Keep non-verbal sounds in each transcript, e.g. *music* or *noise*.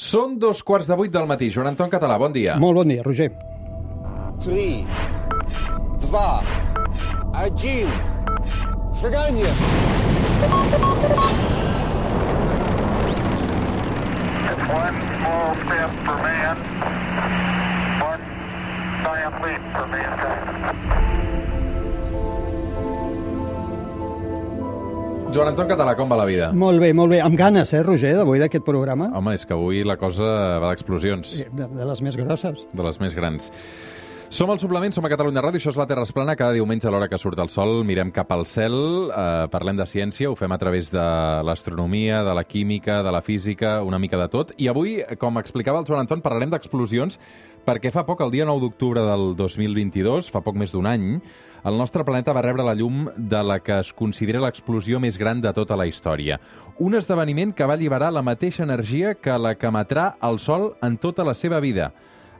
Són dos quarts de vuit del matí. Joan Anton Català, bon dia. Molt bon dia, Roger. 3, 2, 1, seganya! One small step for man, one giant leap for mankind. Joan Anton Català, com va la vida? Molt bé, molt bé. Amb ganes, eh, Roger, d'avui d'aquest programa. Home, és que avui la cosa va d'explosions, De, de les més grosses. de les més grans. Som al Suplement, som a Catalunya Ràdio, això és la Terra es plana. Cada diumenge a l'hora que surt el sol mirem cap al cel, eh, parlem de ciència, ho fem a través de l'astronomia, de la química, de la física, una mica de tot. I avui, com explicava el Joan Anton, parlarem d'explosions perquè fa poc, el dia 9 d'octubre del 2022, fa poc més d'un any, el nostre planeta va rebre la llum de la que es considera l'explosió més gran de tota la història. Un esdeveniment que va alliberar la mateixa energia que la que emetrà el Sol en tota la seva vida.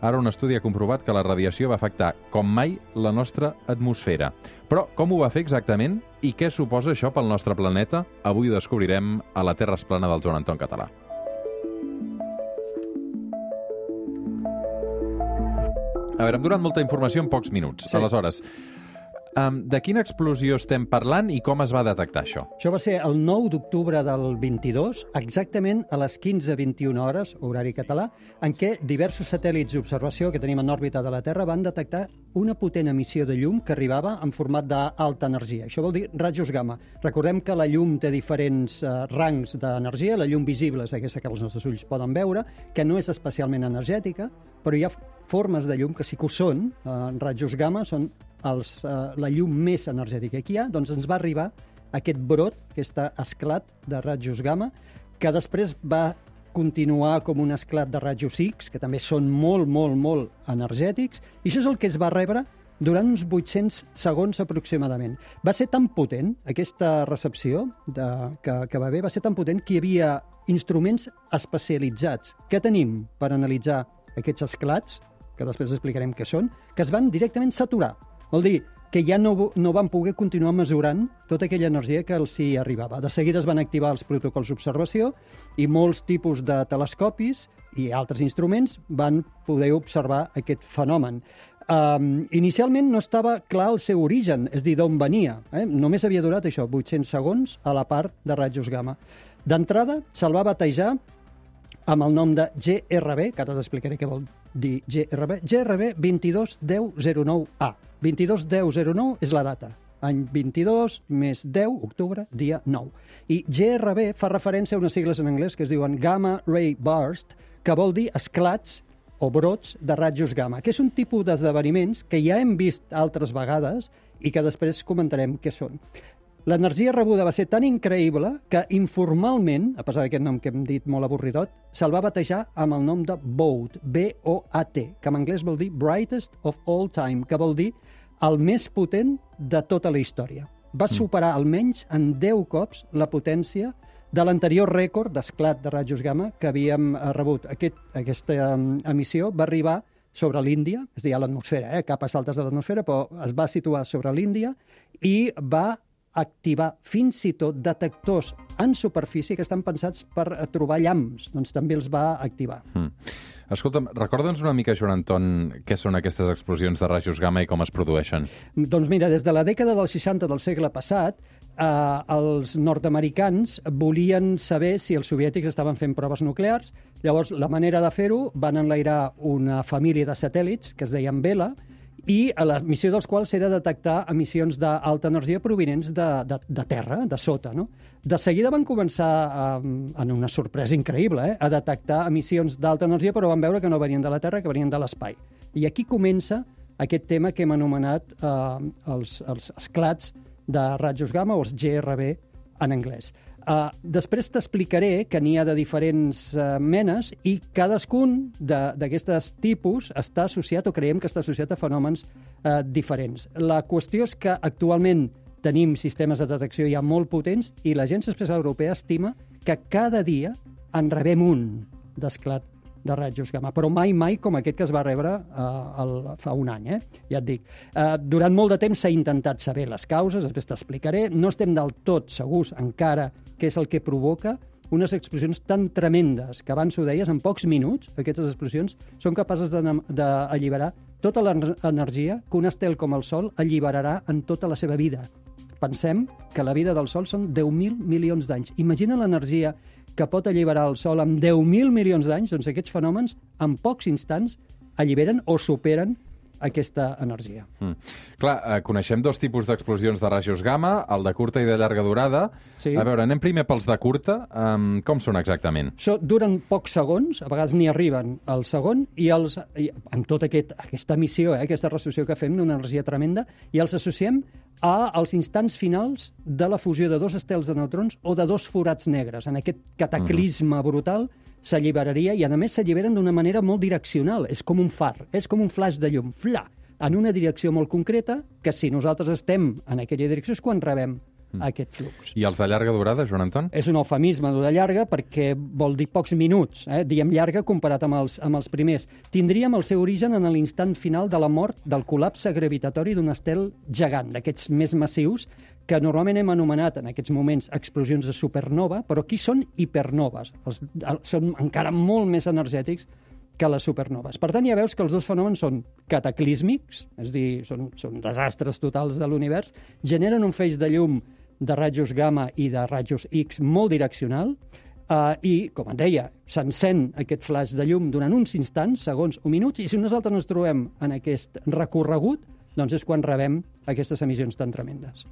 Ara un estudi ha comprovat que la radiació va afectar com mai la nostra atmosfera. Però com ho va fer exactament i què suposa això pel nostre planeta? Avui ho descobrirem a la Terra Esplana del Joan Anton Català. A veure, hem donat molta informació en pocs minuts. Sí. Aleshores, um, de quina explosió estem parlant i com es va detectar això? Això va ser el 9 d'octubre del 22, exactament a les 15.21 hores, horari català, en què diversos satèl·lits d'observació que tenim en òrbita de la Terra van detectar una potent emissió de llum que arribava en format d'alta energia. Això vol dir rajos gamma. Recordem que la llum té diferents eh, rangs d'energia. La llum visible és aquesta que els nostres ulls poden veure, que no és especialment energètica, però hi ha formes de llum que sí que ho són. Eh, rajos gamma són els, eh, la llum més energètica que hi ha. Doncs ens va arribar aquest brot, aquest esclat de rajos gamma, que després va continuar com un esclat de rajos X, que també són molt, molt, molt energètics, i això és el que es va rebre durant uns 800 segons aproximadament. Va ser tan potent, aquesta recepció de, que, que va haver, va ser tan potent que hi havia instruments especialitzats que tenim per analitzar aquests esclats, que després explicarem què són, que es van directament saturar. Vol dir que ja no, no van poder continuar mesurant tota aquella energia que els hi arribava. De seguida es van activar els protocols d'observació i molts tipus de telescopis i altres instruments van poder observar aquest fenomen. Um, inicialment no estava clar el seu origen, és dir, d'on venia. Eh? Només havia durat això, 800 segons a la part de rajos gamma. D'entrada, se'l va batejar amb el nom de GRB, que ara t'explicaré què vol dir GRB, GRB 221009A. 221009 és la data, any 22 més 10, octubre, dia 9. I GRB fa referència a unes sigles en anglès que es diuen Gamma Ray Burst, que vol dir esclats o brots de rajos gamma, que és un tipus d'esdeveniments que ja hem vist altres vegades i que després comentarem què són. L'energia rebuda va ser tan increïble que informalment, a pesar d'aquest nom que hem dit molt avorridot, se'l va batejar amb el nom de BOAT, B-O-A-T, que en anglès vol dir Brightest of All Time, que vol dir el més potent de tota la història. Va superar almenys en 10 cops la potència de l'anterior rècord d'esclat de rajos gamma que havíem eh, rebut. Aquest, aquesta um, emissió va arribar sobre l'Índia, és a dir, a l'atmosfera, eh, capes altes de l'atmosfera, però es va situar sobre l'Índia i va activar fins i tot detectors en superfície que estan pensats per eh, trobar llamps, doncs també els va activar. Mm. Escolta'm, recorda'ns una mica, Joan Anton, què són aquestes explosions de rajos gamma i com es produeixen. Doncs mira, des de la dècada dels 60 del segle passat, eh, els nord-americans volien saber si els soviètics estaven fent proves nuclears. Llavors, la manera de fer-ho, van enlairar una família de satèl·lits que es deien Vela, i a la missió dels quals era detectar emissions d'alta energia provinents de, de, de terra, de sota. No? De seguida van començar, um, en una sorpresa increïble, eh, a detectar emissions d'alta energia, però van veure que no venien de la Terra, que venien de l'espai. I aquí comença aquest tema que hem anomenat eh, els, els esclats de rajos gamma, o els GRB en anglès. Uh, després t'explicaré que n'hi ha de diferents uh, menes i cadascun d'aquestes tipus està associat o creiem que està associat a fenòmens uh, diferents. La qüestió és que actualment tenim sistemes de detecció ja molt potents i l'Agència Espacial Europea estima que cada dia en rebem un d'esclat de rajos gamma, però mai, mai com aquest que es va rebre uh, el, fa un any, eh? ja et dic. Uh, durant molt de temps s'ha intentat saber les causes, després t'explicaré, no estem del tot segurs encara què és el que provoca unes explosions tan tremendes, que abans ho deies, en pocs minuts, aquestes explosions són capaces d'alliberar tota l'energia que un estel com el Sol alliberarà en tota la seva vida. Pensem que la vida del Sol són 10.000 milions d'anys. Imagina l'energia que pot alliberar el Sol amb 10.000 milions d'anys, doncs aquests fenòmens en pocs instants alliberen o superen aquesta energia. Mm. Clar, eh, coneixem dos tipus d'explosions de rajos gamma, el de curta i de llarga durada. Sí. A veure, anem primer pels de curta. Um, com són exactament? So, duren pocs segons, a vegades n'hi arriben al segon, i, els, i amb tota aquest, aquesta missió, eh, aquesta resolució que fem d'una energia tremenda, i els associem a als instants finals de la fusió de dos estels de neutrons o de dos forats negres. En aquest cataclisme brutal s'alliberaria i, a més, s'alliberen d'una manera molt direccional. És com un far, és com un flash de llum, fla, en una direcció molt concreta, que si nosaltres estem en aquella direcció és quan rebem aquest flux. I els de llarga durada, Joan Anton? És un eufemisme de llarga perquè vol dir pocs minuts, eh? diem llarga comparat amb els, amb els primers. Tindríem el seu origen en l'instant final de la mort del col·lapse gravitatori d'un estel gegant, d'aquests més massius, que normalment hem anomenat en aquests moments explosions de supernova, però aquí són hipernoves. Els, el, són encara molt més energètics que les supernoves. Per tant, ja veus que els dos fenòmens són cataclísmics, és dir, són, són desastres totals de l'univers, generen un feix de llum de rajos gamma i de rajos X molt direccional, Uh, I, com et deia, s'encén aquest flash de llum durant uns instants, segons o minuts, i si nosaltres ens trobem en aquest recorregut, doncs és quan rebem aquestes emissions tan tremendes.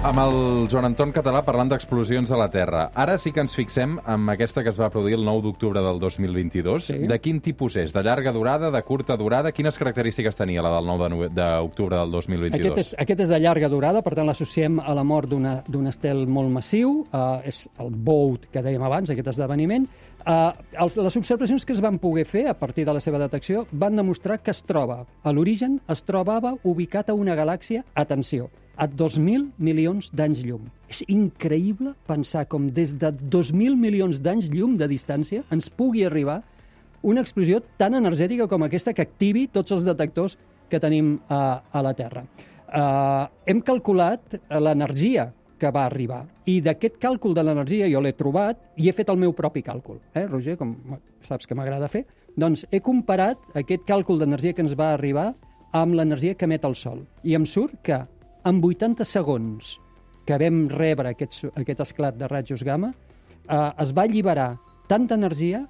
Amb el Joan Anton Català parlant d'explosions a la Terra. Ara sí que ens fixem en aquesta que es va produir el 9 d'octubre del 2022. Sí. De quin tipus és? De llarga durada, de curta durada? Quines característiques tenia la del 9 de nove- d'octubre del 2022? Aquest és, aquest és de llarga durada, per tant l'associem a la mort d'un estel molt massiu, uh, és el BOUT que dèiem abans, aquest esdeveniment. Uh, els, les observacions que es van poder fer a partir de la seva detecció van demostrar que es troba, a l'origen, es trobava ubicat a una galàxia, atenció, a 2.000 milions d'anys llum. És increïble pensar com des de 2.000 milions d'anys llum de distància ens pugui arribar una explosió tan energètica com aquesta que activi tots els detectors que tenim a, a la Terra. Uh, hem calculat l'energia que va arribar. I d'aquest càlcul de l'energia jo l'he trobat i he fet el meu propi càlcul. Eh, Roger, com saps que m'agrada fer? Doncs he comparat aquest càlcul d'energia que ens va arribar amb l'energia que emet el Sol. I em surt que en 80 segons que vam rebre aquest, aquest esclat de rajos gamma, eh, es va alliberar tanta energia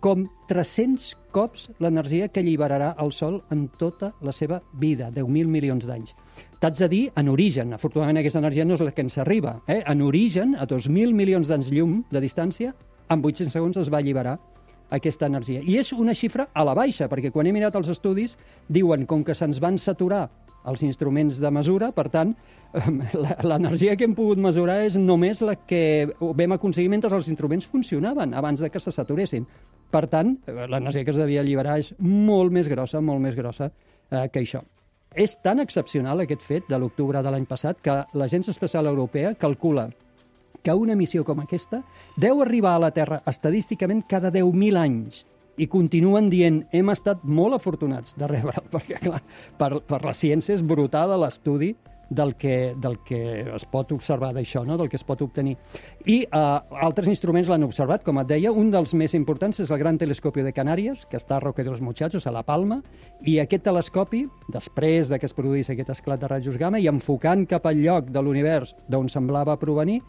com 300 cops l'energia que alliberarà el Sol en tota la seva vida, 10.000 milions d'anys. T'haig de dir, en origen, afortunadament aquesta energia no és la que ens arriba, eh? en origen, a 2.000 milions d'anys llum de distància, en 800 segons es va alliberar aquesta energia. I és una xifra a la baixa, perquè quan he mirat els estudis, diuen, com que se'ns van saturar els instruments de mesura, per tant, la- l'energia que hem pogut mesurar és només la que vam aconseguir mentre els instruments funcionaven, abans de que se saturessin. Per tant, eh, l'energia que es devia alliberar és molt més grossa, molt més grossa eh, que això. És tan excepcional aquest fet de l'octubre de l'any passat que l'Agència Espacial Europea calcula que una missió com aquesta deu arribar a la Terra estadísticament cada 10.000 anys i continuen dient hem estat molt afortunats de rebre, *laughs* perquè clar, per, per la ciència és brutal l'estudi del que, del que es pot observar d'això, no? del que es pot obtenir. I eh, altres instruments l'han observat, com et deia, un dels més importants és el Gran Telescopio de Canàries, que està a Roque de los Muchachos, a La Palma, i aquest telescopi, després de que es produís aquest esclat de rajos gamma, i enfocant cap al lloc de l'univers d'on semblava provenir,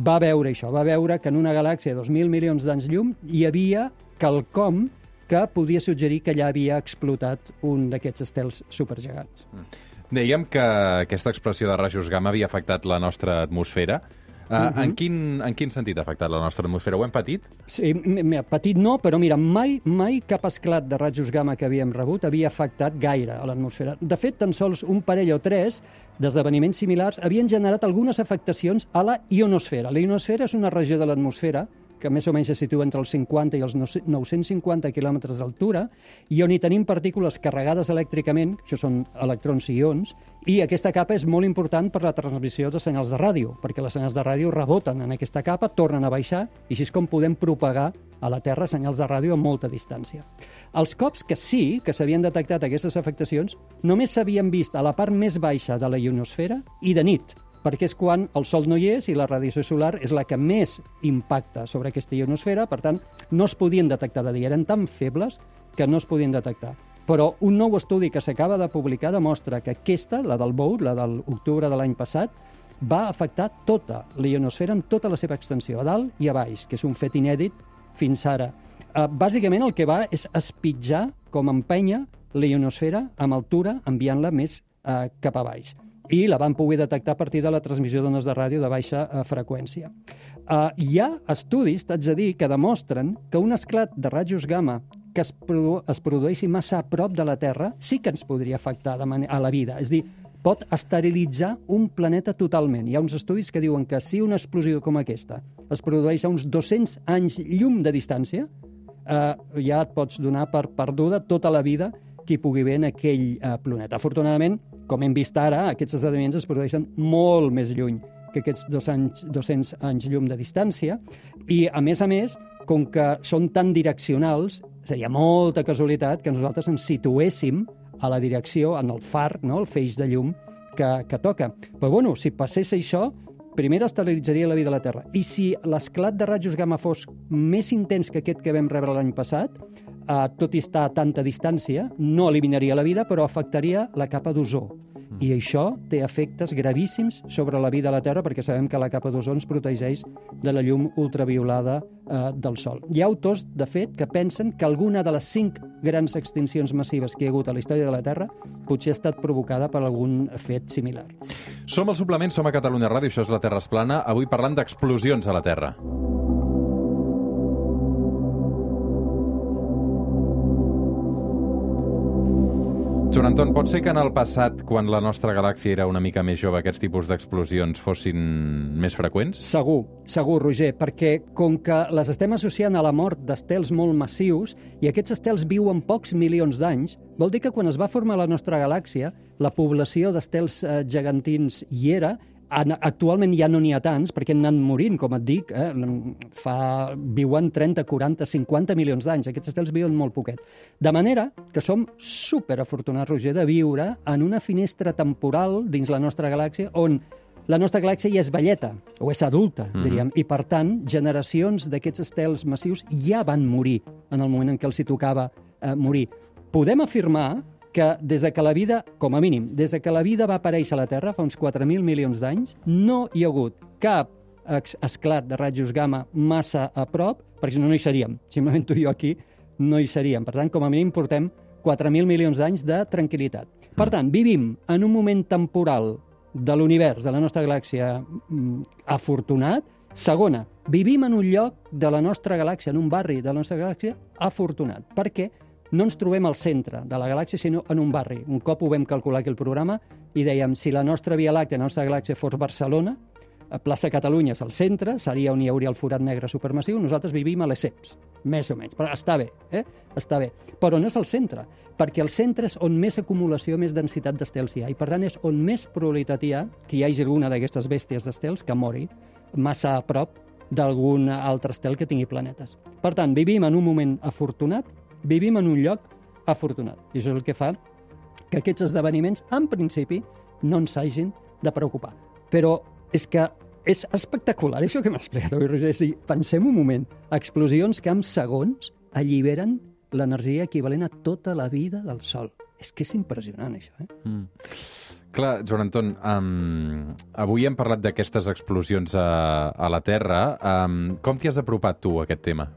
va veure això, va veure que en una galàxia de 2.000 milions d'anys llum hi havia quelcom que podia suggerir que allà havia explotat un d'aquests estels supergegants. Dèiem que aquesta expressió de rajos gamma havia afectat la nostra atmosfera. Uh, en, quin, en quin sentit ha afectat la nostra atmosfera? Ho hem patit? Sí, petit no, però mira, mai, mai cap esclat de rajos gamma que havíem rebut havia afectat gaire a l'atmosfera. De fet, tan sols un parell o tres d'esdeveniments similars havien generat algunes afectacions a la ionosfera. La ionosfera és una regió de l'atmosfera que més o menys se situa entre els 50 i els 950 quilòmetres d'altura, i on hi tenim partícules carregades elèctricament, això són electrons i ions, i aquesta capa és molt important per la transmissió de senyals de ràdio, perquè les senyals de ràdio reboten en aquesta capa, tornen a baixar, i així és com podem propagar a la Terra senyals de ràdio a molta distància. Els cops que sí, que s'havien detectat aquestes afectacions, només s'havien vist a la part més baixa de la ionosfera i de nit. Perquè és quan el Sol no hi és i la radiació solar és la que més impacta sobre aquesta ionosfera, per tant, no es podien detectar de dia, eren tan febles que no es podien detectar. Però un nou estudi que s'acaba de publicar demostra que aquesta, la del Bout, la de l'octubre de l'any passat, va afectar tota la ionosfera en tota la seva extensió, a dalt i a baix, que és un fet inèdit fins ara. Uh, bàsicament el que va és espitjar com empenya la ionosfera amb altura, enviant-la més uh, cap a baix. I la van poder detectar a partir de la transmissió d'ones de ràdio de baixa uh, freqüència. Uh, hi ha estudis, t'haig de dir, que demostren que un esclat de rajos gamma que es, pro es produeixi massa a prop de la Terra sí que ens podria afectar de a la vida. És dir, pot esterilitzar un planeta totalment. Hi ha uns estudis que diuen que si una explosió com aquesta es produeix a uns 200 anys llum de distància, eh, ja et pots donar per perduda tota la vida que hi pugui haver en aquell eh, planeta. Afortunadament, com hem vist ara, aquests esdeveniments es produeixen molt més lluny que aquests dos anys, 200 anys llum de distància, i, a més a més, com que són tan direccionals, seria molta casualitat que nosaltres ens situéssim a la direcció, en el far, no? el feix de llum que, que toca. Però bueno, si passés això, primer estabilitzaria la vida a la Terra. I si l'esclat de rajos gamma fos més intens que aquest que vam rebre l'any passat, eh, tot i estar a tanta distància, no eliminaria la vida, però afectaria la capa d'ozó. I això té efectes gravíssims sobre la vida a la Terra perquè sabem que la capa d'ozó ens protegeix de la llum ultraviolada eh, del Sol. Hi ha autors, de fet, que pensen que alguna de les cinc grans extincions massives que hi ha hagut a la història de la Terra potser ha estat provocada per algun fet similar. Som al suplement, som a Catalunya Ràdio, això és la Terra es plana, avui parlant d'explosions a la Terra. Joan Anton, pot ser que en el passat, quan la nostra galàxia era una mica més jove, aquests tipus d'explosions fossin més freqüents? Segur, segur, Roger, perquè com que les estem associant a la mort d'estels molt massius i aquests estels viuen pocs milions d'anys, vol dir que quan es va formar la nostra galàxia, la població d'estels eh, gegantins hi era Actualment ja no n'hi ha tants, perquè han anat morint, com et dic, eh? Fa, viuen 30, 40, 50 milions d'anys. Aquests estels viuen molt poquet. De manera que som super afortunats, Roger, de viure en una finestra temporal dins la nostra galàxia on la nostra galàxia ja és velleta, o és adulta, mm -hmm. diríem, i per tant, generacions d'aquests estels massius ja van morir en el moment en què els hi tocava eh, morir. Podem afirmar que des de que la vida, com a mínim, des de que la vida va aparèixer a la Terra fa uns 4.000 milions d'anys, no hi ha hagut cap esclat de rajos gamma massa a prop, perquè no, no hi seríem. Simplement tu i jo aquí no hi seríem. Per tant, com a mínim portem 4.000 milions d'anys de tranquil·litat. Per tant, vivim en un moment temporal de l'univers, de la nostra galàxia, mm, afortunat. Segona, vivim en un lloc de la nostra galàxia, en un barri de la nostra galàxia, afortunat. Per què? No ens trobem al centre de la galàxia, sinó en un barri. Un cop ho vam calcular aquí el programa i dèiem, si la nostra Via Làctea, la nostra galàxia fos Barcelona, a plaça Catalunya és el centre, seria on hi hauria el forat negre supermassiu, nosaltres vivim a l'Esseps, més o menys. Però està bé, eh? Està bé. Però no és el centre, perquè el centre és on més acumulació, més densitat d'estels hi ha, i per tant és on més probabilitat hi ha que hi hagi alguna d'aquestes bèsties d'estels que mori massa a prop d'algun altre estel que tingui planetes. Per tant, vivim en un moment afortunat vivim en un lloc afortunat. I això és el que fa que aquests esdeveniments, en principi, no ens hagin de preocupar. Però és que és espectacular això que m'ha explicat avui, Roger. Sí, pensem un moment. Explosions que en segons alliberen l'energia equivalent a tota la vida del Sol. És que és impressionant, això. Eh? Mm. Clar, Joan Anton, um, avui hem parlat d'aquestes explosions a, a la Terra. Um, com t'hi has apropat tu, a aquest tema?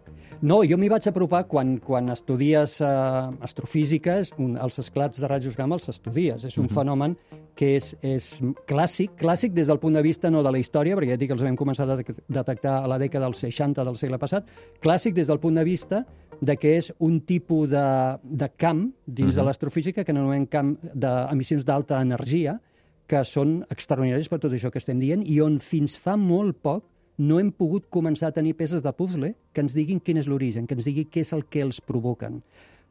No, jo m'hi vaig apropar quan, quan estudies uh, astrofísica, un, els esclats de rajos gamma els estudies. És un uh. -huh. fenomen que és, és clàssic, clàssic des del punt de vista no de la història, perquè ja dic que els vam començar a detectar a la dècada dels 60 del segle passat, clàssic des del punt de vista de que és un tipus de, de camp dins uh -huh. de l'astrofísica que anomenem camp d'emissions d'alta energia, que són extraordinaris per tot això que estem dient i on fins fa molt poc no hem pogut començar a tenir peces de puzzle que ens diguin quin és l'origen, que ens digui què és el que els provoquen.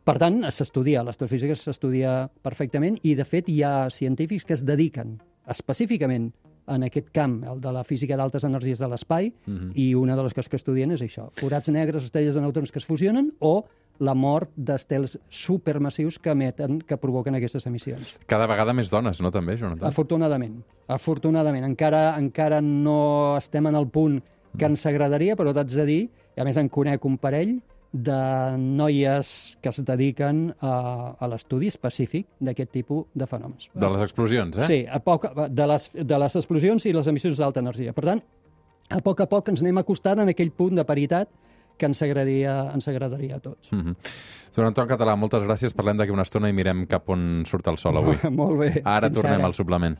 Per tant, s'estudia, l'astrofísica s'estudia perfectament i, de fet, hi ha científics que es dediquen específicament en aquest camp, el de la física d'altes energies de l'espai, uh mhm. -huh. i una de les coses que estudien és això, forats negres, estrelles de neutrons que es fusionen, o la mort d'estels supermassius que emeten, que provoquen aquestes emissions. Cada vegada més dones, no, també, Jonathan? Afortunadament. Afortunadament. Encara, encara no estem en el punt que ens agradaria, però t'haig de dir, i a més en conec un parell, de noies que es dediquen a, a l'estudi específic d'aquest tipus de fenòmens. De les explosions, eh? Sí, a poc, de, les, de les explosions i les emissions d'alta energia. Per tant, a poc a poc ens anem acostant en aquell punt de paritat que ens agradaria, ens agradaria a tots. Mm -hmm. Don Anton Català, moltes gràcies. Parlem d'aquí una estona i mirem cap on surt el sol avui. *laughs* Molt bé. Ara Fins tornem ara. al suplement.